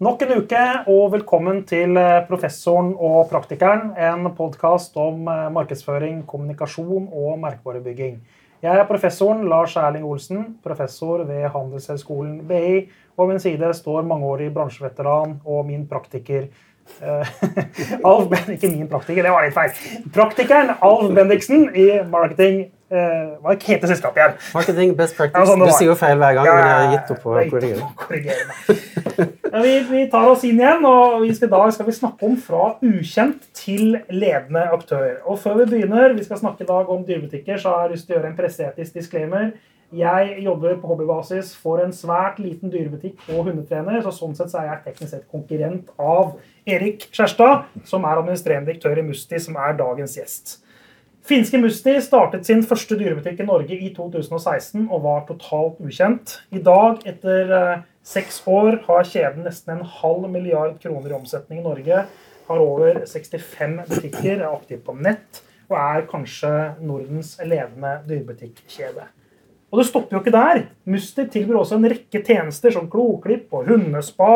Nok en uke, og velkommen til eh, Professoren og praktikeren. En podkast om eh, markedsføring, kommunikasjon og merkevarebygging. Jeg er professoren Lars Erling Olsen, professor ved Handelshøyskolen BI. Og ved min side står mangeårig bransjeveteran og min praktiker uh, Alf Ikke min praktiker, det var litt feil. Praktikeren Alf Bendiksen i marketing hva heter selskapet igjen? Marketing Best Practice. Ja, sånn du sier jo feil hver gang, ja, men jeg har gitt opp å korrigere. Ja, vi, vi, tar oss inn igjen, og i dag skal vi snakke om fra ukjent til ledende aktør. Og før vi begynner, vi skal snakke i dag om dyrebutikker, så har jeg lyst til å gjøre en presseetisk disclaimer. Jeg jobber på hobbybasis for en svært liten dyrebutikk og hundetrener, så sånn sett så er jeg teknisk sett konkurrent av Erik Skjærstad, som er administrerende direktør i Musti, som er dagens gjest. Finske Musti startet sin første dyrebutikk i Norge i 2016 og var totalt ukjent. I dag, etter eh, seks år, har kjeden nesten en halv milliard kroner i omsetning i Norge. Har over 65 butikker, er aktiv på nett og er kanskje Nordens ledende dyrebutikkjede. Og det stopper jo ikke der. Musti tilbyr også en rekke tjenester som kloklipp og hundespa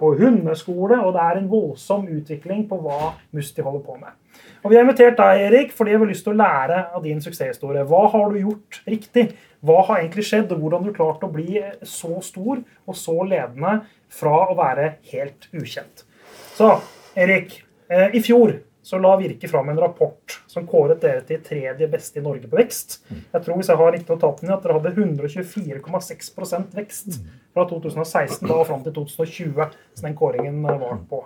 og hundeskole, og det er en voldsom utvikling på hva Musti holder på med. Og Vi har invitert deg, Erik, fordi vi har lyst til å lære av din suksesshistorie. Hva har du gjort riktig? Hva har egentlig skjedd, og hvordan har du klart å bli så stor og så ledende fra å være helt ukjent? Så, Erik. Eh, I fjor så la Virke fram en rapport som kåret dere til tredje beste i Norge på vekst. Jeg tror hvis jeg har riktig notatene, at dere hadde 124,6% vekst fra 2016 da og fram til 2020, som den kåringen var på.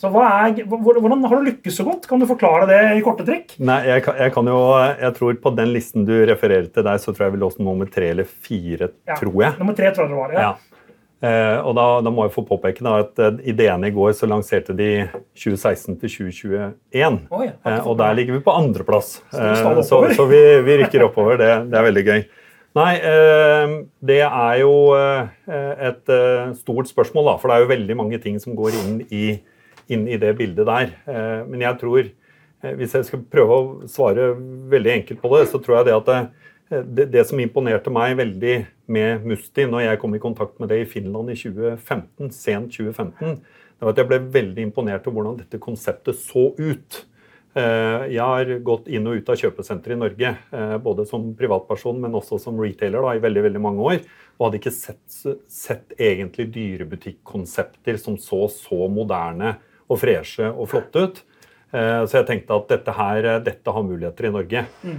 Så er, Hvordan har du lykkes så godt? Kan du forklare det i korte trekk? Nei, jeg kan, jeg kan, jo, jeg tror På den listen du refererer til der, så tror jeg vi låste nummer tre eller fire. Ja, tror jeg. Nummer tre tror jeg det var, ja. ja. Eh, og da, da, må jeg få påpeke da, at uh, ideen i går så lanserte de 2016 til 2021. Oh, ja, eh, og der ligger vi på andreplass. Eh, så, så vi, vi, rykker oppover. Det, det, er veldig gøy. Nei, eh, det er jo eh, et stort spørsmål, da. For det er jo veldig mange ting som går inn i inn i det bildet der. Eh, men jeg tror, eh, hvis jeg skal prøve å svare veldig enkelt på det, så tror jeg det at eh, det, det som imponerte meg veldig med Musti når jeg kom i kontakt med det i Finland i 2015, sent 2015, det var at jeg ble veldig imponert over hvordan dette konseptet så ut. Jeg har gått inn og ut av kjøpesentre i Norge, både som privatperson, men også som retailer da, i veldig veldig mange år. Og hadde ikke sett, sett egentlig dyrebutikk-konsepter som så så moderne og freshe og flotte ut. Eh, så jeg tenkte at dette, her, eh, dette har muligheter i Norge. Mm.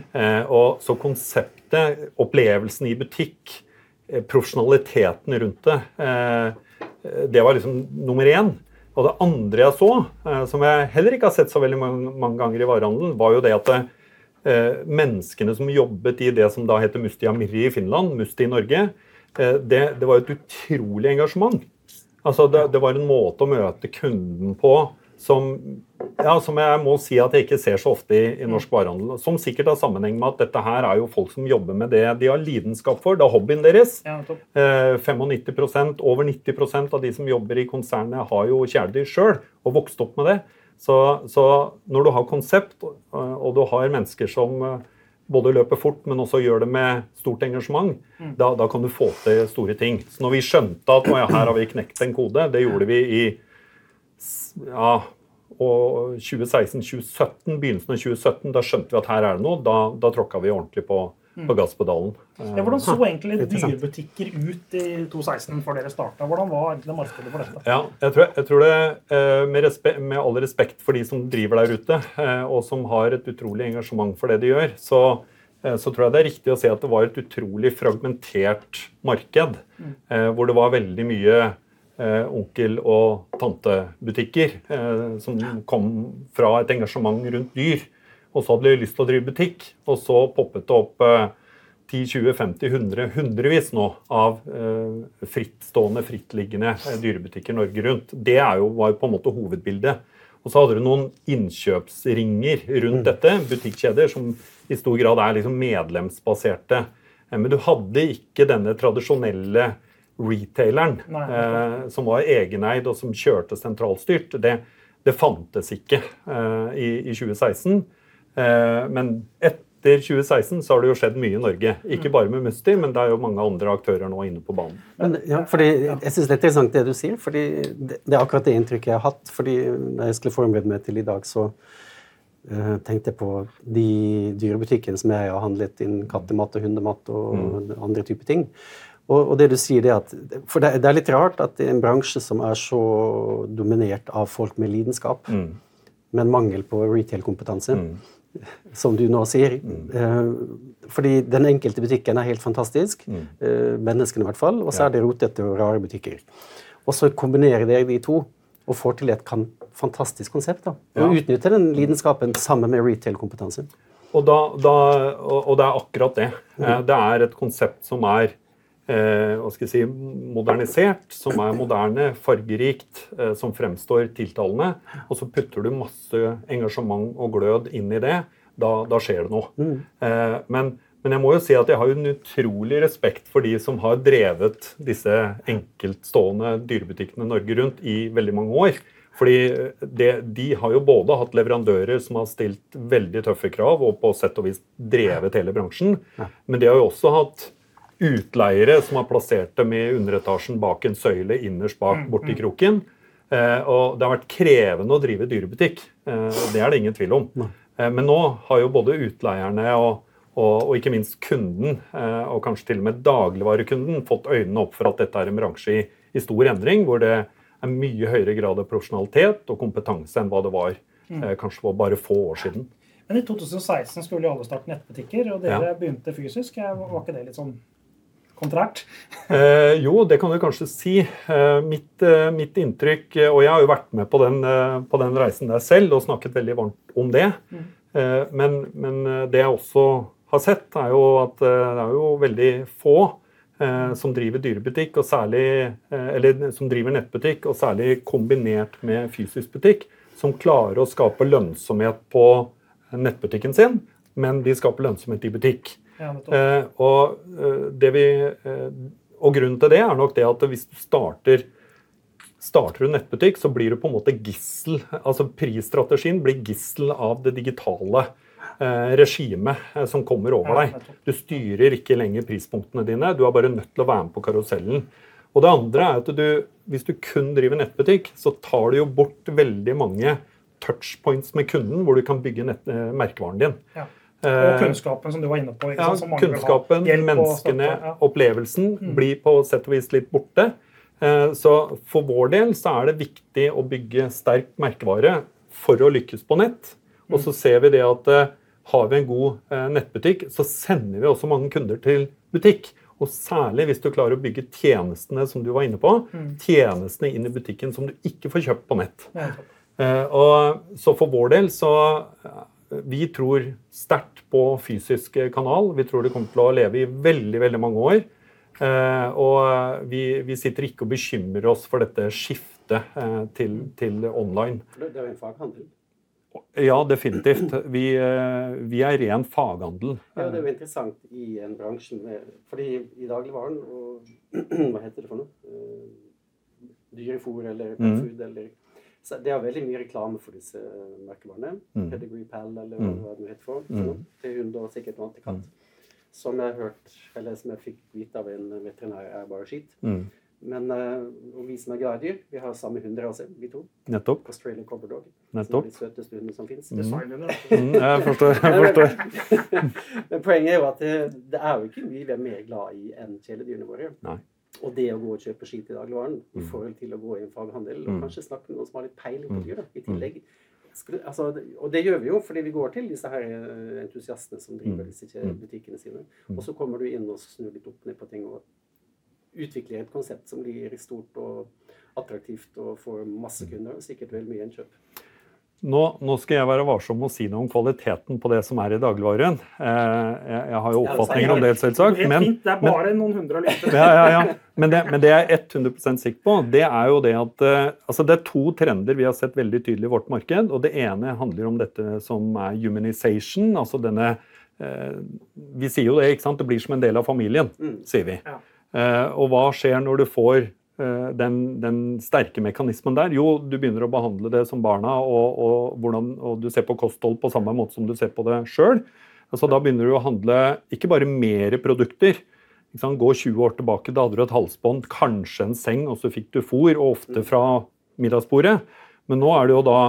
Og Så konseptet, opplevelsen i butikk, profesjonaliteten rundt det, det var liksom nummer én. Og det andre jeg så, som jeg heller ikke har sett så veldig mange ganger i varehandelen, var jo det at menneskene som jobbet i det som da heter Musti Amiri i Finland, Musti i Norge, det, det var et utrolig engasjement. Altså, det, det, var en måte å møte kunden på som, ja, som jeg må si at jeg ikke ser så ofte i, i norsk varehandel. Som sikkert har sammenheng med at dette her er jo folk som jobber med det de har lidenskap for. Det er hobbyen deres. Ja, eh, 95% Over 90% av de som jobber i konsernet, har jo kjæledyr sjøl og vokst opp med det. Så, så, når du har konsept, og du har mennesker som eh, både løper fort, men også gjør det med stort engasjement, mm. da, da, kan du få til store ting. Så når vi skjønte at ja, her har vi knekt en kode, det gjorde vi i ja, 2016-2017, begynnelsen av 2017, da skjønte vi at her er det noe. Da, da tråkka vi ordentlig på. På gasspedalen. Ja, hvordan så egentlig dyrebutikker ut i 2016 før dere starta? Hvordan var egentlig markedet for dette? Ja, jeg tror, jeg tror det, eh, med, respekt, med, all respekt for de som driver der ute, eh, og som har et utrolig engasjement for det de gjør, så, eh, så tror jeg det er riktig å si at det var et utrolig fragmentert marked. Mm. Hvor det var veldig mye onkel- og tantebutikker som kom fra et engasjement rundt dyr. Og så hadde de lyst til å drive butikk, og så poppet det opp 10-20-50-100 hundrevis nå av eh, frittstående, frittliggende eh, dyrebutikker Norge rundt. Det jo, var jo på en måte hovedbildet. Og så hadde du noen innkjøpsringer rundt mm. dette, butikkjeder, som i stor grad er liksom medlemsbaserte. Eh, men du hadde ikke denne tradisjonelle retaileren Nei, eh, som var egeneid og som kjørte sentralstyrt. Det, det fantes ikke eh, i, i 2016. Eh, men etter 2016 så har det jo skjedd mye i Norge. Ikke mm. bare med Musti, men det er jo mange andre aktører nå inne på banen. Men, ja, fordi, jeg synes det er interessant det du sier, fordi det, det er akkurat det inntrykket jeg har hatt. fordi Da jeg skulle forberede meg til i dag, så uh, tenkte jeg på de dyrebutikkene som jeg har handlet inn kattemat og hundemat og mm. andre typer ting. Og, det du sier det at, For det, det, er litt rart at det er en bransje som er så dominert av folk med lidenskap, mm. men mangel på retail-kompetanse, mm. Som du nå sier. Mm. Eh, fordi den enkelte butikken er helt fantastisk, mm. eh, menneskene i hvert fall, og så er det rotete og rare butikker. Og så kombinerer dere de to og får til et fantastisk konsept. da, Og utnytter den lidenskapen sammen med retail-kompetanse. Og, og, og, det er akkurat det. Mm. Eh, det er et konsept som er hva skal jeg si, modernisert, som er moderne, fargerikt, eh, som fremstår tiltalende, og så putter du masse engasjement og glød inn i det, da, da skjer det noe. Mm. Eh, men, men, jeg må jo si at jeg har en utrolig respekt for de som har drevet disse enkeltstående dyrebutikkene Norge rundt i veldig mange år. Fordi det, De har jo både hatt leverandører som har stilt veldig tøffe krav og på sett og vis drevet hele bransjen, men de har jo også hatt utleiere som har plassert dem i underetasjen bak en søyle innerst bak mm, borti mm. kroken. Eh, og det har vært krevende å drive dyrebutikk. Eh, det er det ingen tvil om. Eh, men nå har jo både utleierne og, og, og ikke minst kunden, eh, og kanskje til og med dagligvarekunden, fått øynene opp for at dette er en bransje i, i, stor endring, hvor det er mye høyere grad av profesjonalitet og kompetanse enn hva det var mm. eh, kanskje for bare få år siden. Men i 2016 skulle jo alle starte nettbutikker, og dere ja. begynte fysisk. Var ikke det litt sånn kontrært? eh, jo, det kan du kanskje si. Eh, mitt, eh, mitt, inntrykk eh, Og jeg har jo vært med på den, eh, på den, reisen der selv og snakket veldig varmt om det. Mm. Eh, men, men, det jeg også har sett, er jo at det er jo veldig få som driver dyrebutikk, og særlig, eller som driver nettbutikk, og særlig kombinert med fysisk butikk, som klarer å skape lønnsomhet på nettbutikken sin, men de skaper lønnsomhet i butikk. Eh, og, eh, vi, eh, og, grunnen til det er nok det at hvis du starter Starter du nettbutikk, så blir du på en måte gissel. Altså Prisstrategien blir gissel av det digitale eh, regimet eh, som kommer over deg. Du styrer ikke lenger prispunktene dine. Du er bare nødt til å være med på karusellen. Og det andre er at du, hvis du kun driver nettbutikk, så tar du jo bort veldig mange touchpoints med kunden hvor du kan bygge eh, merkevaren din. Ja. Og eh, kunnskapen, som du var inne på. ja, kunnskapen, menneskene, ja. opplevelsen mm. blir på sett og vis litt borte. Eh, så for vår del så er det viktig å bygge sterk merkevare for å lykkes på nett. Og så mm. ser vi det at eh, har vi en god nettbutikk, så sender vi også mange kunder til butikk. Og særlig hvis du klarer å bygge tjenestene som du var inne på, mm. tjenestene inn i butikken som du ikke får kjøpt på nett. Og så for vår del så vi tror sterkt på fysisk kanal. Vi tror det kommer til å leve i veldig veldig mange år. Eh, og vi, vi sitter ikke og bekymrer oss for dette skiftet eh, til, til online. Det er jo en faghandel? Ja, definitivt. Vi, eh, vi, er ren faghandel. Ja, Det er jo interessant i en bransje med fordi i dagligvaren og Hva heter det for noe? Dyrefôr eller pet mm. eller så det er veldig mye reklame for disse merkevarene. Mm. Pedigree Pal, eller hva mm. det heter for, mm. til hund og sikkert noe til katt. Mm. Som jeg hørt, eller som jeg fikk vite av en veterinær, er bare skitt. Mm. Men uh, og vi som er glad i dyr, vi har samme hunderase, vi to. Nettopp. Australian Cobber Dog. Nettopp. Som er de søteste hundene som fins. Mm. mm, jeg forstår. jeg forstår. Men poenget er jo at det, det, er jo ikke mye vi er mer glad i enn kjæledyrene våre. Nei. Og det å gå og kjøpe ski i dagligvaren i mm. forhold til å gå i en faghandel, og mm. kanskje snakke med noen som har litt peiling på mm. dyr, da, i tillegg. Altså, og det gjør vi jo fordi vi går til disse her eh, entusiastene som driver disse butikkene sine. Og så kommer du inn og snur litt opp ned på ting og utvikler et konsept som blir stort og attraktivt og får masse kunder, og sikkert veldig mye innkjøp. Nå, nå, skal jeg være varsom med å si noe om kvaliteten på det som er i dagligvaren. Eh, jeg, jeg, har jo oppfatninger om det, selvsagt. Men, det er bare noen hundre liter. Ja, ja, ja. Men, det, men det jeg er 100% sikker på, det er jo det at eh, altså det er to trender vi har sett veldig tydelig i vårt marked. og Det ene handler om dette som er humanization. altså denne eh, Vi sier jo det, ikke sant? Det blir som en del av familien, mm. sier vi. Og hva skjer når du får den, den, sterke mekanismen der? Jo, du begynner å behandle det som barna, og, og, hvordan, og, du ser på kosthold på samme måte som du ser på det sjøl. Altså, da begynner du å handle ikke bare mer produkter. Gå 20 år tilbake, da hadde du et halsbånd, kanskje en seng, og så fikk du fôr, og ofte fra middagsbordet. Men nå er det jo da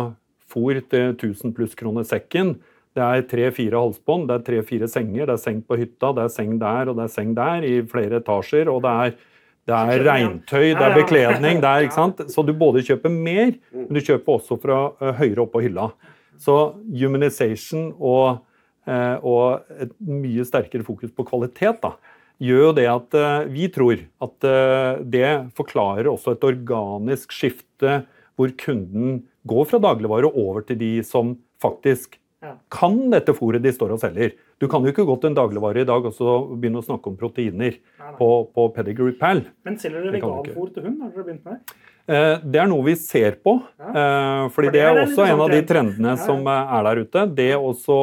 fôr til 1000 pluss kroner sekken. Det er tre-fire halsbånd, det er tre-fire senger, det er seng på hytta, det er seng der og det er seng der i flere etasjer. og det er det er regntøy, det er bekledning. Det er, ikke sant? Så du både kjøper mer, men du kjøper også fra uh, høyere opp på hylla. Så humanization og, uh, og, et mye sterkere fokus på kvalitet da, gjør jo det at uh, vi tror at det forklarer også et organisk skifte hvor kunden går fra dagligvare over til de som faktisk kan dette fôret de står og selger. Du kan jo ikke gå til en dagligvare i dag og så begynne å snakke om proteiner nei, nei. På, på, Pedigree Pal. Men selger dere veganfôr til hund? Har dere begynt med eh, det? er noe vi ser på. Ja. Eh, fordi For det, er også en av de trendene som eh, er der ute. Det også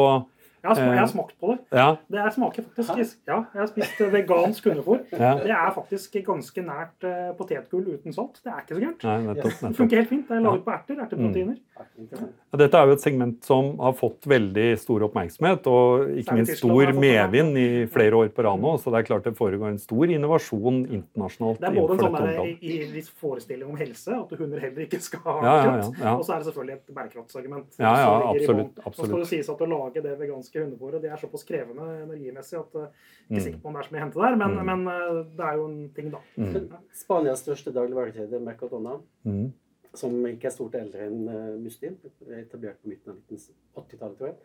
jeg har, jeg har, smakt på det. Ja. Det er smaker faktisk Ja, jeg har spist vegansk hundefôr. Ja. Det er faktisk ganske nært uh, potetgull uten salt. Det er ikke så gærent. Det funker helt fint. Det er laget på erter. Erteproteiner. Mm. Dette er jo et segment som har fått veldig stor oppmerksomhet, og ikke minst stor medvind i flere år på rad nå. Så det er klart det foregår en stor innovasjon internasjonalt. Det er både en sånn forestilling om helse, at hunder heller ikke skal ha ja, kjøtt, og så er det selvfølgelig et bærekraftsargument. Ja, ja, absolutt, absolutt. Så skal det sies at å lage det veganske amerikanske hundefôret det er såpass krevende energimessig at jeg er ikke er sikker på om det er så mye å hente der. Men, mm. men uh, det er jo en ting, da. Mm. Spanias største dagligvarekjede, Mercadona, mm. som ikke er stort eldre enn uh, Mustin, etablert på midten av 1980-tallet, tror jeg,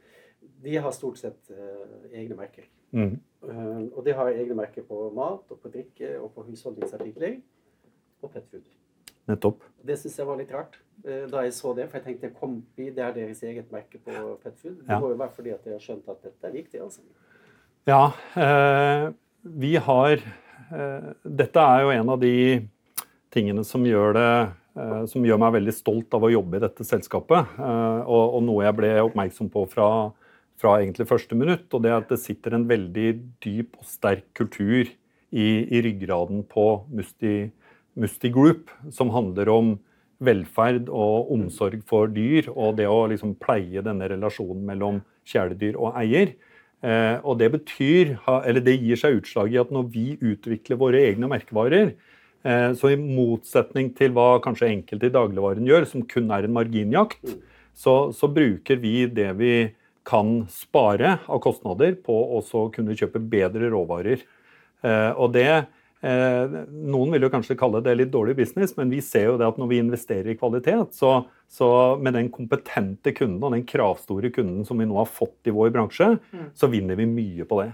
de har stort sett uh, egne merker. Mm. Uh, og de har egne merker på mat og på drikke og på husholdningsartikler og petfood. Nettopp. Det syns jeg var litt rart. Eh, da jeg så det. For jeg tenkte Kompi, det er deres eget merke på petfood. Det ja. må jo være fordi at jeg har skjønt at dette er viktig. altså. Ja, eh, vi har eh, Dette er jo en av de tingene som gjør det eh, som gjør meg veldig stolt av å jobbe i dette selskapet. Eh, og, og, noe jeg ble oppmerksom på fra, fra, egentlig første minutt. Og det er at det sitter en veldig dyp og sterk kultur i, i ryggraden på Musti, Musti Group, som handler om velferd og omsorg for dyr, og det å liksom pleie denne relasjonen mellom kjæledyr og eier. Eh, og det betyr, eller det gir seg utslag i at når vi utvikler våre egne merkevarer, eh, så i motsetning til hva kanskje enkelte i dagligvaren gjør, som kun er en marginjakt, så, så bruker vi det vi kan spare av kostnader på å kunne kjøpe bedre råvarer. Eh, og det noen vil jo kanskje kalle det litt dårlig business, men vi ser jo det at når vi investerer i kvalitet, så, så med den kompetente kunden og den kravstore kunden som vi nå har fått i vår bransje, mm. så vinner vi mye på det.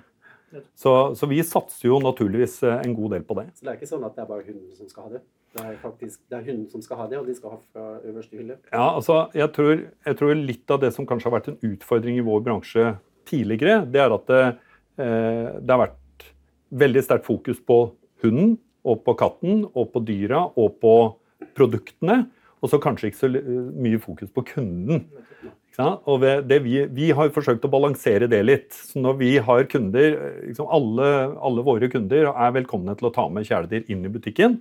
Så, så, vi satser jo naturligvis eh, en god del på det. Så det er ikke sånn at det er bare hunden som skal ha det? Det er faktisk det er hunden som skal ha det, og de skal ha fra øverste hylle? Ja, altså, jeg tror, jeg tror, litt av det som kanskje har vært en utfordring i vår bransje tidligere, det er at det, eh, det har vært veldig sterkt fokus på hunden og på katten og på dyra og på produktene. Og så kanskje ikke så mye fokus på kunden. Og vi, vi, har forsøkt å balansere det litt. Så når vi har kunder, liksom alle, alle, våre kunder er velkomne til å ta med kjæledyr inn i butikken.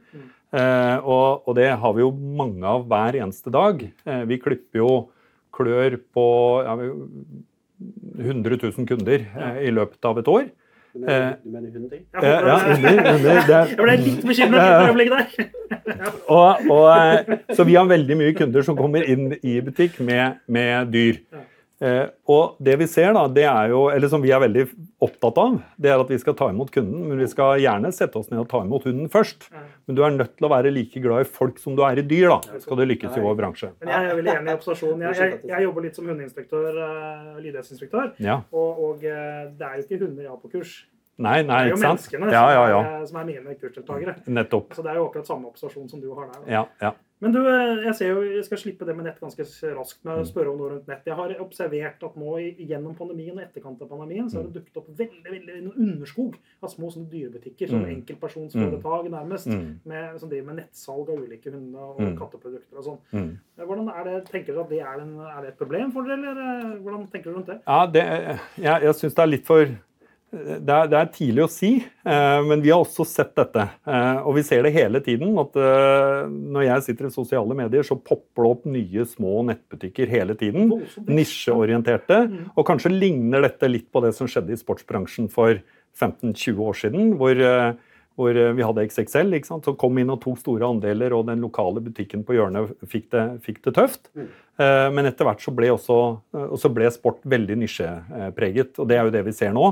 Eh, og, og, det har vi jo mange av hver eneste dag. Eh, vi klipper jo klør på ja, 100 000 kunder eh, i løpet av et år. Du mener, du mener hunder? Ja, hunder. hunder Jeg ble litt bekymret et øyeblikk der. og, og, eh, så vi har veldig mye kunder som kommer inn i butikk med, med dyr. Eh, og det vi ser da, det er jo, eller som vi er veldig opptatt av, det er at vi skal ta imot kunden. Men vi skal gjerne sette oss ned og ta imot hunden først. Men du er nødt til å være like glad i folk som du er i dyr. da, skal du lykkes i vår bransje. Men Jeg er veldig enig i observasjonen. Jeg, jeg, jeg, jobber litt som hundeinspektør, uh, lydighetsinspektør. Ja. Og, og uh, det er jo ikke hunder jeg har på kurs. Nei, nei, ikke sant? Det er jo menneskene ja, ja, ja. Som, er, som, er, mine kursdeltakere. Nettopp. Så Det er jo akkurat samme observasjon som du har der. Da. Ja, ja. Men du, eh, jeg ser jo, jeg skal slippe det med nett ganske raskt med å mm. spørre om noe rundt nett. Jeg har observert at nå gjennom pandemien og etterkant av pandemien så har det mm. dukket opp veldig veldig underskog av små sånne dyrebutikker. som enkeltpersonsforetak nærmest, med, som driver med nettsalg av ulike hunde- og katteprodukter og sånn. Hvordan er det, tenker dere at det er, en, er det et problem for dere, eller eh, hvordan tenker dere rundt det? Ja, det, jeg, jeg syns det er litt for det er, det er, tidlig å si, eh, men vi har også sett dette. Eh, og vi ser det hele tiden. at eh, Når jeg sitter i sosiale medier, så popper det opp nye små nettbutikker hele tiden. Nisjeorienterte. Mm. Og kanskje ligner dette litt på det som skjedde i sportsbransjen for 15-20 år siden. hvor, hvor vi hadde XXL, som kom inn og tok store andeler, og den lokale butikken på hjørnet fikk det, fikk det tøft. Mm. Men etter hvert så ble, også, så ble sport veldig nisjepreget, og det er jo det vi ser nå.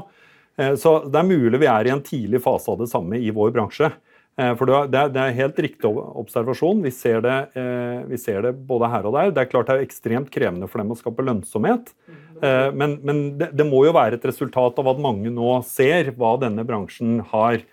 Eh, så det er mulig vi er i en tidlig fase av det samme i vår bransje. Eh, for det er helt riktig observasjon. Vi ser, det, eh, vi ser det både her og der. Det er klart det er ekstremt krevende for dem å skape lønnsomhet. Men, men det, det, må jo være et resultat av at mange nå ser hva denne bransjen har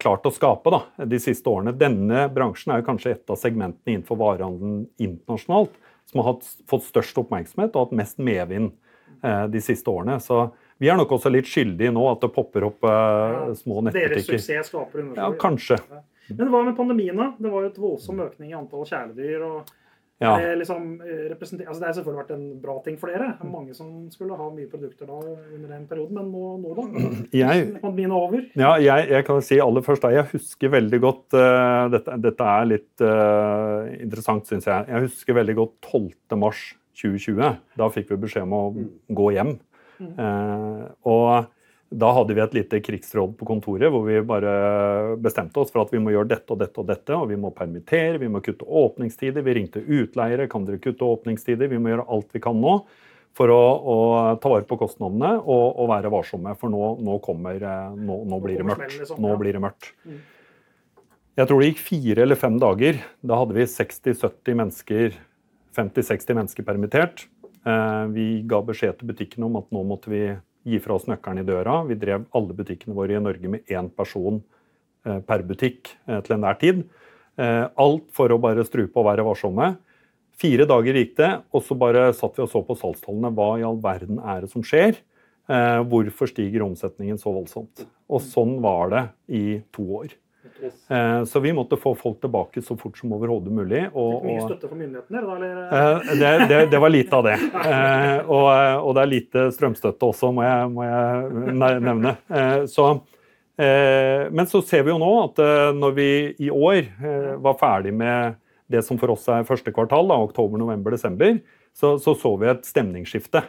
klart å skape da, de siste årene. Denne bransjen er jo kanskje et av segmentene innenfor varehandelen internasjonalt som har fått størst oppmerksomhet og hatt mest medvind de siste årene. Så vi er nok også litt skyldige nå at det popper opp ja, små nettbutikker. Deres suksess skaper underskudd. Ja, kanskje. Men hva med pandemien, da? Det var jo et voldsom økning i antall kjæledyr. og ja. det, liksom, eh, altså, det har selvfølgelig vært en bra ting for dere. Mange som skulle ha mye produkter da under den perioden. Men nå, nå da? Jeg, pandemien er over? Ja, jeg, jeg, kan si aller først da, Jeg husker veldig godt uh, dette, dette, er litt uh, interessant, syns jeg. Jeg husker veldig godt 12. mars 2020. Da fikk vi beskjed om å mm. gå hjem. Mm. og da hadde vi et lite krigsråd på kontoret hvor vi bare bestemte oss for at vi må gjøre dette og dette og dette. Og vi må permittere, vi må kutte åpningstider. Vi ringte utleiere. Kan dere kutte åpningstider? Vi må gjøre alt vi kan nå for å, å ta vare på kostnadene og, og være varsomme. For nå, nå, kommer, eh, nå, nå blir det mørkt. Nå blir det mørkt. Mm. Jeg tror det gikk fire eller fem dager. Da hadde vi 60-70 mennesker, 50-60 mennesker permittert. Eh, vi ga beskjed til butikkene om at nå måtte vi gi fra oss nøkkelen i døra. Vi drev alle butikkene våre i Norge med én person eh, per butikk eh, til enhver tid. Alt for å bare strupe og være varsomme. Fire dager gikk det, og så bare satt vi og så på salgstallene. Hva i all verden er det som skjer? Hvorfor stiger omsetningen så voldsomt? Og sånn var det i to år. Eh, så vi måtte få folk tilbake så fort som overhodet mulig. Og, Fikk mye støtte fra myndighetene? Eller? Eh, det, det, det, var lite av det. Eh, og, og, det er lite strømstøtte også, må jeg, må jeg nevne. Så, men så ser vi jo nå at når vi i år var ferdig med det som for oss er første kvartal, da, oktober, november, desember, så, så så vi et stemningsskifte.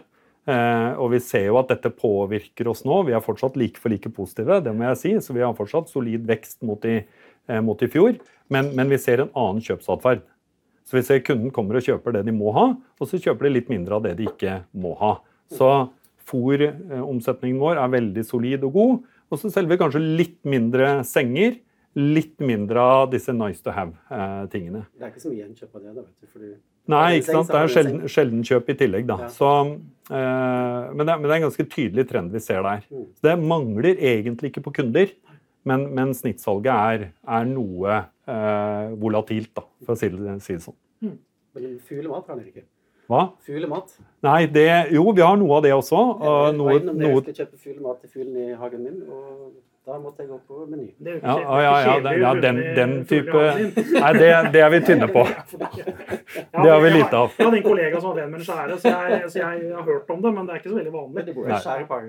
Eh, og vi ser jo at dette påvirker oss nå. Vi er fortsatt like for like positive, det må jeg si. Så vi har fortsatt solid vekst mot i, eh, mot i fjor. Men, men, vi ser en annen kjøpsatferd. Så vi ser kunden kommer og kjøper det de må ha, og så kjøper de litt mindre av det de ikke må ha. Så fòromsetningen vår er veldig solid og god. Og så selger vi kanskje litt mindre senger. Litt mindre av disse nice to have-tingene. Eh, det er ikke så mye gjenkjøp av det, da, vet du. fordi Nei, ikke sant? det er sjelden, sjelden kjøp i tillegg. da. Så, eh, men, det, men, det, er en ganske tydelig trend vi ser der. Mm. Så det mangler egentlig ikke på kunder, men, men snittsalget er, er noe eh, volatilt, da, for å si det, si det sånn. Mm. Men fuglemat kan dere ikke? Hva? Fuglemat? Nei, det, jo, vi har noe av det også. Jeg, jeg, noe, om dere skal kjøpe fuglemat til fuglen i hagen min. og da måtte jeg gå på Meny. Ja, ja, ja, den, ja, den, den type Nei, det, det, er vi tynne på. Det har vi lite av. Jeg hadde en kollega som hadde en med en skjære, så jeg, så jeg, har hørt om det, men det er ikke så veldig vanlig. Det bor skjære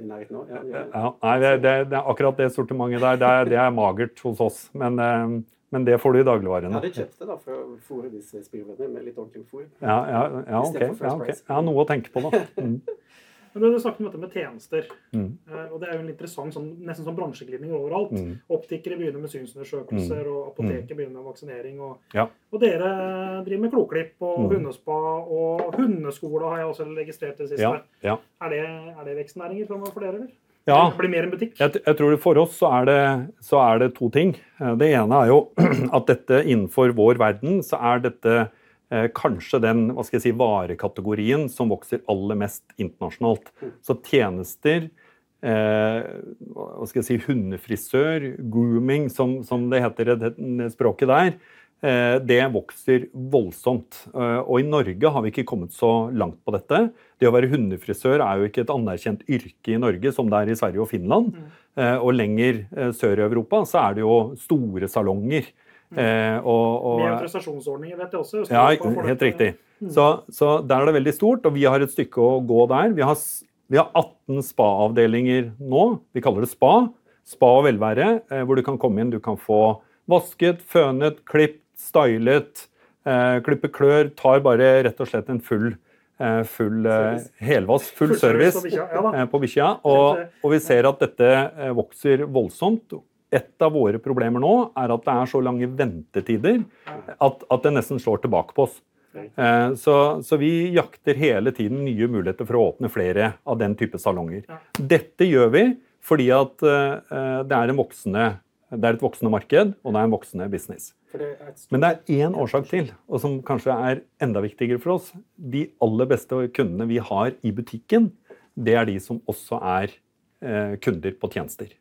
i nærheten òg. Ja, nei, det, det, akkurat det sortimentet der, det er, det er magert hos oss. Men, eh, men det får du i dagligvarene. Ja, det kjøpte da for å fôre disse spirrevennene med litt ordentlig fôr. Ja, ja, ja, okay, ja, okay. ja, noe å tenke på, da. Mm. Men du snakket om dette med tjenester. Mm. Uh, og Det er jo en interessant sånn, nesten sånn bransjeglidning overalt. Mm. Optikere begynner med synsundersøkelser, mm. og apoteket begynner med vaksinering. Og, ja. og, dere driver med kloklipp og mm. hundespa, og hundeskole har jeg også registrert det siste. Ja. Ja. Er, det, er det vekstnæringer for dere, eller? Ja, det blir mer en butikk? Jeg, jeg tror For oss så er, det, så er det to ting. Eh, det ene er jo at dette innenfor vår verden så er dette Eh, kanskje den hva skal jeg si, varekategorien som vokser aller mest internasjonalt. Så tjenester, eh, hva skal jeg si, hundefrisør, grooming, som, som det heter det språket der, eh, det vokser voldsomt. Eh, og i Norge har vi ikke kommet så langt på dette. Det å være hundefrisør er jo ikke et anerkjent yrke i Norge som det er i Sverige og Finland. Mm. Eh, og lenger eh, sør i Europa så er det jo store salonger. Eh, og, og, Med prestasjonsordninger, vet jeg også. Ja, helt riktig. Mm. Så, så, der er det veldig stort, og vi har et stykke å gå der. Vi har Vi har 18 spa-avdelinger nå. Vi kaller det spa. Spa og velvære, eh, hvor du kan komme inn. Du kan få vasket, fønet, klipt, stylet, eh, klippe klør. Tar bare rett og slett en full, eh, full service. helvass, full, full service, service på bikkja. Ja, og, og, vi ser at dette eh, vokser voldsomt. Et av våre problemer nå er at det er så lange ventetider at, at det nesten slår tilbake på oss. Eh, så, så, vi jakter hele tiden nye muligheter for å åpne flere av den type salonger. Dette gjør vi fordi at uh, det, er voksende, det er et voksende marked, og det er en voksende business. Men det er én årsak til, og som kanskje er enda viktigere for oss. De aller beste kundene vi har i butikken, det er de som også er kunder på tjenester.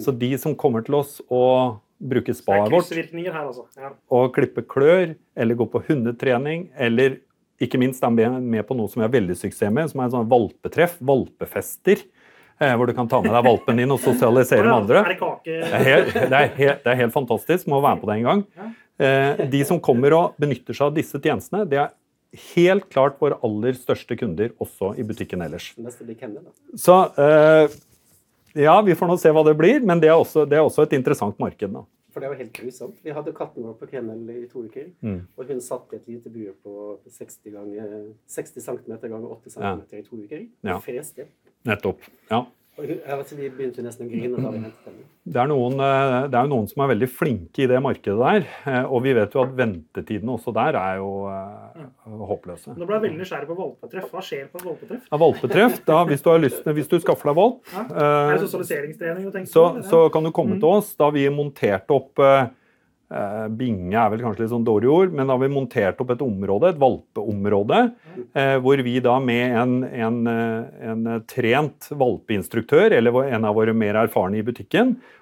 Så de som kommer til oss og bruke spaet vårt. Her, altså. ja. Og klippe klør, eller gå på hundetrening, eller ikke minst er med på noe som vi har veldig suksess med, som er en sånn valpetreff, valpefester. Eh, hvor du kan ta med deg valpen din og sosialisere med andre. Er det kake? Det er helt, det er helt, det er helt fantastisk. Må være med på det en gang. Eh, de som kommer og benytter seg av disse tjenestene, det er helt klart våre aller største kunder også i butikken ellers. Så eh, ja, vi får nå se hva det blir, men det er også, det er også et interessant marked. da. For det var helt grusomt. Vi hadde katten vår på kennel i to uker. Mm. Og hun satt i et lite bue på 60, ganger, 60 cm ganger 8 cm ja. i to uker. Og ja. freste. Nettopp. Ja. Vi begynte nesten å grine da vi hentet henne. Det er, noen, eh, det er jo noen som er veldig flinke i det markedet der. Eh, og vi vet jo at ventetidene også der er jo uh, håpløse. Nå ble jeg veldig nysgjerrig på valpetreff. Hva skjer på et valpetreff? Ja, valpetreff, da, hvis, du har lyst, hvis du skaffer deg valp, ja. Er tenker så. Så kan du komme mm. til oss. Da vi montert opp Eh, binge er vel kanskje litt sånn dårlig ord, men da har vi montert opp et område, et valpeområde, eh, hvor vi da med en, en, eh, en trent valpeinstruktør, eller en av våre mer erfarne i butikken, Eh,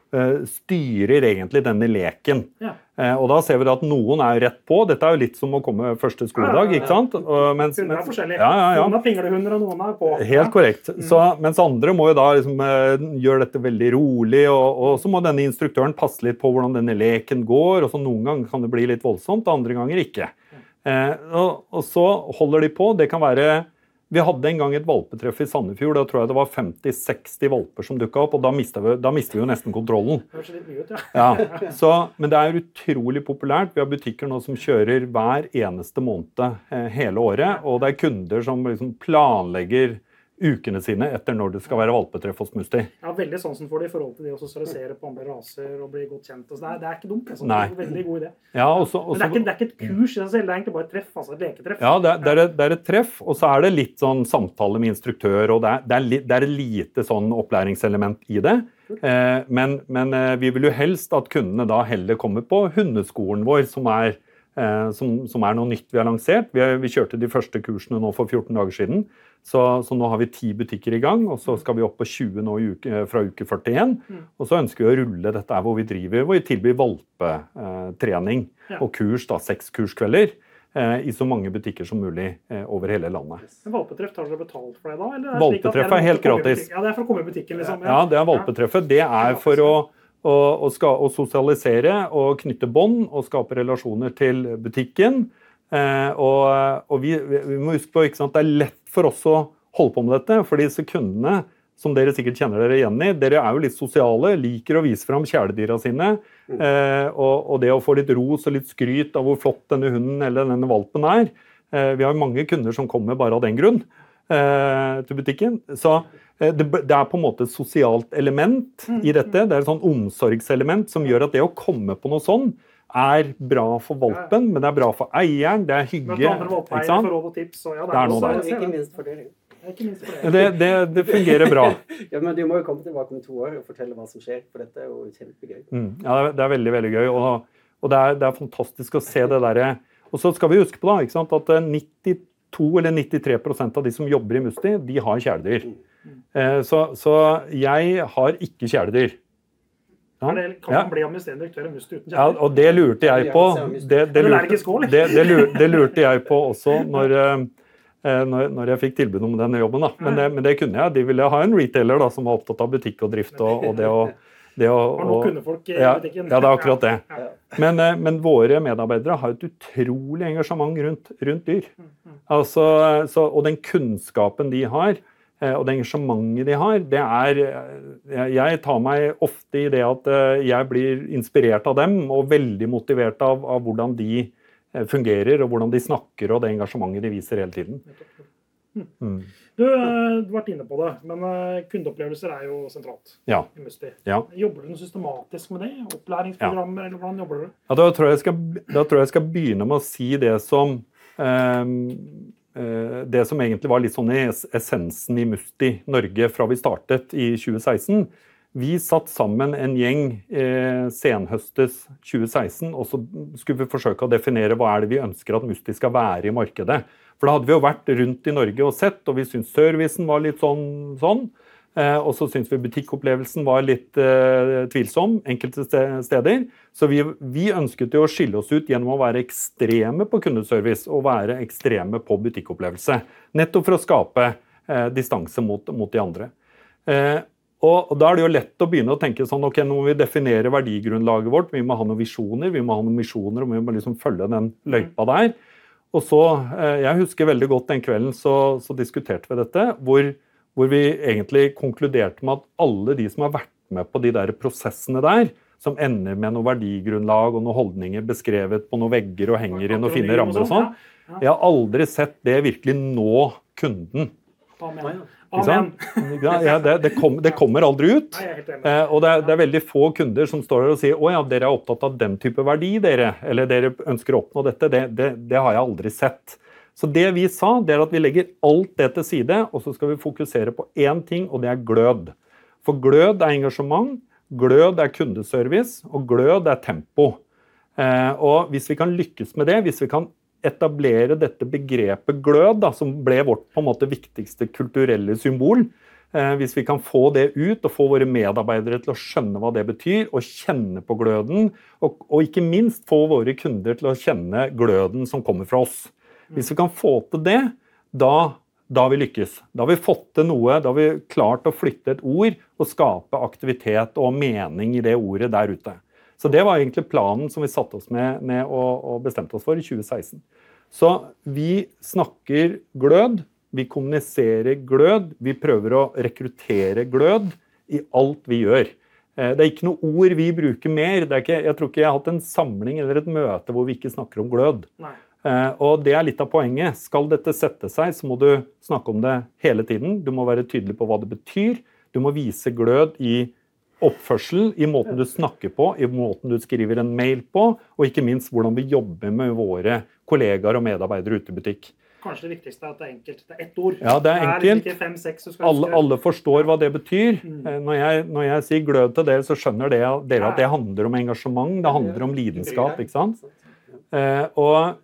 styrer egentlig denne leken. Ja. Eh, og da ser vi at noen er rett på. Dette er jo litt som å komme første skoledag. ikke sant? Mens, mens. Ja, ja, ja. Noen er pinglehunder, og noen er på. Helt korrekt. Mm. Så, mens andre må jo da liksom, eh, gjøre dette veldig rolig, og, og, så må denne instruktøren passe litt på hvordan denne leken går. og så Noen ganger kan det bli litt voldsomt, andre ganger ikke. Eh, og, og så holder de på. Det kan være vi hadde en gang et valpetreff i Sandefjord. Da tror jeg det var 50-60 valper som dukka opp. og Da mista vi, vi, jo nesten kontrollen. Ut, ja. ja, så, men det er utrolig populært. Vi har butikker nå som kjører hver eneste måned eh, hele året. Og det er kunder som liksom planlegger ukene sine etter når det skal være valpetreff hos Musti. Ja, Veldig sansen for det i forhold til det å sosialisere på andre raser og bli godt kjent. Altså, det, er, det, er, ikke dumt. Altså. Det er en veldig god idé. Ja, også, også, Men det er, ikke, det er, ikke, et kurs i seg selv, det er egentlig bare et treff. altså Et leketreff. Ja, det er, det er, et, treff, og så er det litt sånn samtale med instruktør, og det er, li, det er et lite sånn opplæringselement i det. Eh, men, men eh, vi vil jo helst at kundene da heller kommer på hundeskolen vår, som er som, som, er noe nytt vi har lansert. Vi, vi, kjørte de første kursene nå for 14 dager siden. Så, så, nå har vi ti butikker i gang, og så skal vi opp på 20 nå uke, fra uke 41. Mm. Og så ønsker vi å rulle dette her hvor vi driver, hvor vi tilbyr valpetrening ja. og kurs, da, seks kurskvelder. Eh, I så mange butikker som mulig eh, over hele landet. Men Valpetreff, tar dere betalt for det da? Er valpetreff er, er helt gratis. Ja, Det er for å komme i butikken, liksom? Ja, ja det er valpetreffet. Det er for å og, og, skal, og sosialisere og knytte bånd og skape relasjoner til butikken. Eh, og, og vi, vi, må huske på at det er lett for oss å holde på med dette. For disse kundene som dere sikkert kjenner dere igjen i, dere er jo litt sosiale, liker å vise fram kjæledyra sine. Eh, og, og, det å få litt ros og litt skryt av hvor flott denne hunden eller denne valpen er. Eh, vi har mange kunder som kommer bare av den grunn til butikken. Så Eh, det, det, er på en måte et sosialt element mm. i dette. Det er et sånn omsorgselement som gjør at det å komme på noe sånn er bra for valpen, men det er bra for eieren. Det er hygge. Ikke sant? For råd og tips, og ja, det, er noe der. Ikke minst for dere. Det, det, det, fungerer bra. ja, men Du må jo komme tilbake om to år og fortelle hva som skjer, for dette er jo kjempegøy. Mm, ja, det er veldig veldig gøy, og, og det, er, det, er, fantastisk å se det derre Og så skal vi huske på da, ikke sant, at 92 eller 93% av de som jobber i Musti, de har kjæledyr. Mm. Eh, så, så, jeg har ikke kjæledyr. Ja. Det, kan man bli administrerende direktør i Musti uten kjæledyr? Ja, og det lurte jeg på. Det, det, lurte, det, det lurte jeg på også når, eh, når, når jeg fikk tilbud om denne jobben. Da. Men, men, det, kunne jeg. De ville ha en retailer da, som var opptatt av butikk og drift. og, og det å det å, og nå kunne folk i ja, butikken. Ja, det er akkurat det. Men, eh, men, våre medarbeidere har et utrolig engasjement rundt, rundt dyr. Altså, så, og den kunnskapen de har, og det engasjementet de har, det er Jeg tar meg ofte i det at jeg blir inspirert av dem og veldig motivert av, av hvordan de fungerer, og hvordan de snakker og det engasjementet de viser hele tiden. Mm. Du, eh, du har vært inne på det, men eh, kundeopplevelser er jo sentralt. Ja. i Musti. Ja. Jobber du systematisk med det? Opplæringsprogrammer, ja. eller hvordan jobber du? Ja, da, tror jeg skal, da tror jeg skal begynne med å si det som det som egentlig var litt sånn essensen i Musti Norge fra vi startet i 2016. Vi satt sammen en gjeng eh, senhøstes 2016, og så skulle vi forsøke å definere hva er det vi ønsker at Musti skal være i markedet. For da hadde vi jo vært rundt i Norge og sett, og vi syntes servicen var litt sånn. sånn. Eh, og så syntes vi butikkopplevelsen var litt eh, tvilsom enkelte steder. Så vi, vi, ønsket jo å skille oss ut gjennom å være ekstreme på kundeservice og være ekstreme på butikkopplevelse. Nettopp for å skape eh, distanse mot, mot, de andre. Og, Da er det jo lett å begynne å tenke sånn, ok, nå må vi definere verdigrunnlaget vårt. Vi må ha noen visjoner, vi må ha noen misjoner, og vi må liksom følge den løypa der. Og så, Jeg husker veldig godt den kvelden så, så diskuterte vi dette, hvor, hvor, vi egentlig konkluderte med at alle de som har vært med på de der prosessene der, som ender med noe verdigrunnlag og noen holdninger beskrevet på noen vegger og henger i noen fine rammer og sånn, jeg har aldri sett det virkelig nå kunden. Amen. Amen. Ja, det, det, kom, det, kommer aldri ut. Eh, og det er, det er, veldig få kunder som står der og sier å ja, dere er opptatt av den type verdi, dere. Eller dere ønsker å oppnå dette. Det, det, har jeg aldri sett. Så det vi sa, det er at vi legger alt det til side, og så skal vi fokusere på én ting, og det er glød. For glød er engasjement, glød er kundeservice, og glød er tempo. Eh, og hvis vi kan lykkes med det, hvis vi kan etablere dette begrepet glød, da, som ble vårt på en måte viktigste kulturelle symbol. Eh, hvis vi kan få det ut og få våre medarbeidere til å skjønne hva det betyr, og kjenne på gløden, og, og ikke minst få våre kunder til å kjenne gløden som kommer fra oss. Hvis vi kan få til det, da, da har vi lykkes. Da har vi fått til noe, da har vi klart å flytte et ord og skape aktivitet og mening i det ordet der ute. Så det var egentlig planen som vi satte oss med, med og, og bestemte oss for i 2016. Så vi snakker glød, vi kommuniserer glød, vi prøver å rekruttere glød i alt vi gjør. Eh, det er ikke noe ord vi bruker mer. Ikke, jeg tror ikke jeg har hatt en samling eller et møte hvor vi ikke snakker om glød. Nei. Eh, og det er litt av poenget. Skal dette sette seg, så må du snakke om det hele tiden. Du må være tydelig på hva det betyr. Du må vise glød i oppførsel, i måten du snakker på, i måten du skriver en mail på, og ikke minst hvordan vi jobber med våre kollegaer og medarbeidere ute i butikk. Kanskje det viktigste er at det er enkelt. Det er ett ord. Ja, det er enkelt. Det er fem, seks, alle, alle, forstår hva det betyr. Mm. Eh, når, jeg, når, jeg, sier glød til dere, så skjønner dere at det handler om engasjement, det handler om lidenskap. ikke sant? Eh, og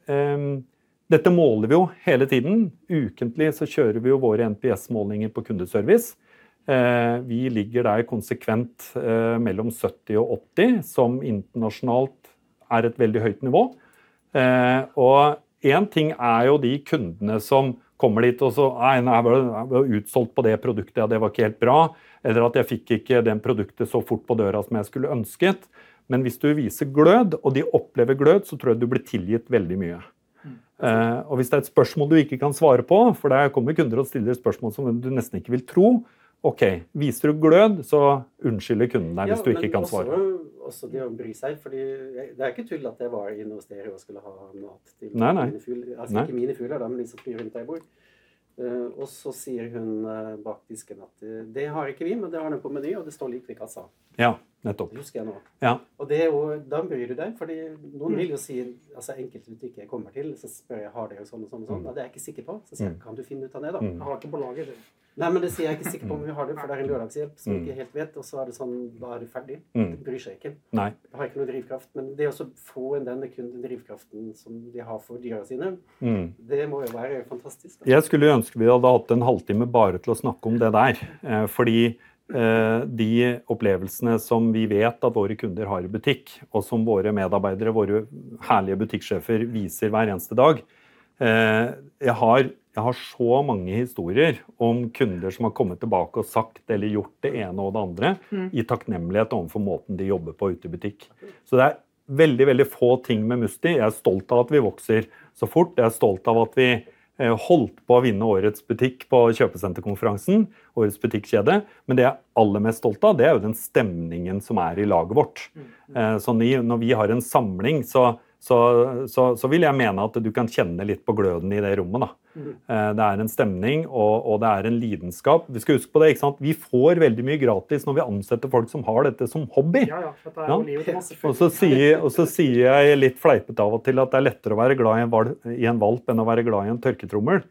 dette måler vi jo hele tiden. Ukentlig så kjører vi jo våre NPS-målinger på kundeservice. Eh, vi ligger der konsekvent eh, mellom 70 og 80, som internasjonalt er et veldig høyt nivå. Og én ting er jo de kundene som kommer dit og så Nei, jeg var utsolgt på det produktet, ja, det var ikke helt bra. Eller at jeg fikk ikke den produktet så fort på døra som jeg skulle ønsket. Men hvis du viser glød, og de opplever glød, så tror jeg du blir tilgitt veldig mye. Mm. Eh, og hvis det er et spørsmål du ikke kan svare på, for der kommer kunder og stiller spørsmål som du nesten ikke vil tro, OK, viser du glød, så unnskylder kunden deg hvis du ikke kan svare. Også, også det å bry seg, fordi Det er ikke tull at jeg var inne hos dere og skulle ha mat til nei, nei. mine fugler. Altså nei. ikke mine fugler, da, men de som flyr rundt der jeg bor. Uh, og så sier hun uh, bak disken at uh, det har ikke vi, men det har den på Meny, og det står like ved kassa. Ja, nettopp. Det husker jeg nå. Ja. Og det er jo, da bryr du deg, fordi noen mm. vil jo si altså enkelte jeg kommer til, så spør jeg har dere sånn og sånn og sånn. Mm. Ja, det er jeg ikke sikker på. Så sier jeg mm. kan du finne ut av det, da? Mm. Jeg har ikke på lager. Nei, men det sier jeg ikke sikker på om vi har det, for det er en lørdagshjelp som ikke helt vet. Og så er det sånn, da er du ferdig. Mm. Det bryr seg ikke. Nei. Jeg har ikke noe drivkraft. Men det å få denne kun den drivkraften som de har for dyra sine, mm. det må jo være fantastisk. Da. Jeg skulle ønske vi hadde hatt en halvtime bare til å snakke om det der. Eh, fordi de opplevelsene som vi vet at våre kunder har i butikk, og som våre medarbeidere, våre herlige butikksjefer, viser hver eneste dag eh, Jeg har jeg har så mange historier om kunder som har kommet tilbake og sagt eller gjort det ene og det andre mm. i takknemlighet overfor måten de jobber på ute i butikk. Så det er veldig veldig få ting med Musti. Jeg er stolt av at vi vokser så fort. Jeg er stolt av at vi holdt på å vinne årets butikk på kjøpesenterkonferansen. Årets butikkjede. Men det jeg er aller mest stolt av, det er jo den stemningen som er i laget vårt. Mm. Så når vi har en samling, så så, så, så, vil jeg mene at du kan kjenne litt på gløden i det rommet. da. Mm. Det er en stemning og, og, det er en lidenskap. Vi skal huske på det, ikke sant? Vi får veldig mye gratis når vi ansetter folk som har dette som hobby. Ja, ja, dette er ja? Og, så sier, og så sier jeg litt fleipete av og til at det er lettere å være glad i en, valp, i en valp enn å være glad i en tørketrommel.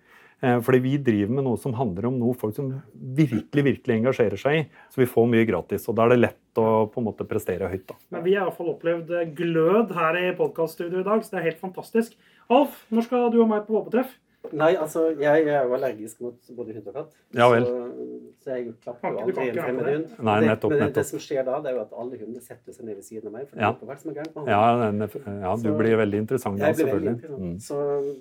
Eh, fordi vi driver med noe som handler om noe folk som virkelig virkelig engasjerer seg i. Så vi får mye gratis. Og da er det lett å på en måte prestere høyt. da. Men vi har iallfall opplevd glød her i podkaststudioet i dag, så det er helt fantastisk. Alf, når skal du og meg på våpetreff? Nei, altså, jeg er jo allergisk mot både hund og katt. Ja vel. Så, så jeg klapper jo aldri en fremmed hund. Nei, nettopp, men det, det, som skjer da, det er jo at alle hunder setter seg ned ved siden av meg. for ja. det er som er gærent med ja, den, ja, du så, blir veldig interessant da, selvfølgelig. Interessant. Mm. Så,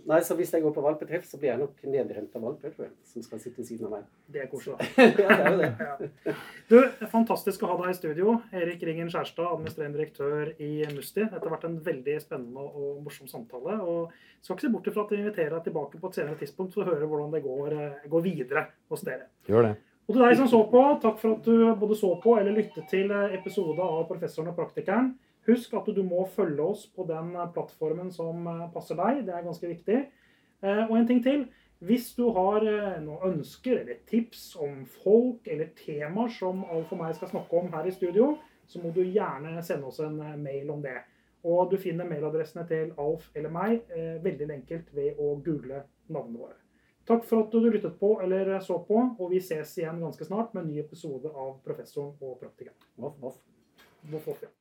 nei, så hvis jeg går på valpetreff, så blir jeg nok nedrent av valper, tror jeg, som skal sitte ved siden av meg. Det er koselig. ja, det er jo det. Du, fantastisk å ha deg i studio. Erik Ringen Skjærstad, administrerende direktør i Musti. Dette har vært en veldig spennende og morsom samtale. og skal ikke se bort fra at vi inviterer deg tilbake på et senere tidspunkt for å høre hvordan det går, eh, går videre hos dere. Gjør det. Og til deg som så på, takk for at du både så på eller lyttet til eh, episode av Professoren og praktikeren. Husk at du må følge oss på den eh, plattformen som passer deg. Det er ganske viktig. Og en ting til. Hvis du har noen ønsker eller tips om folk eller temaer som Alf og meg skal snakke om her i studio, så må du gjerne sende oss en mail om det. Og du finner mailadressene til Alf eller meg eh, veldig enkelt ved å google navnene våre. Takk for at du lyttet på eller så på, og vi ses igjen ganske snart med en ny episode av Professoren og praktikeren. Voff, voff. Voff, voff, ja.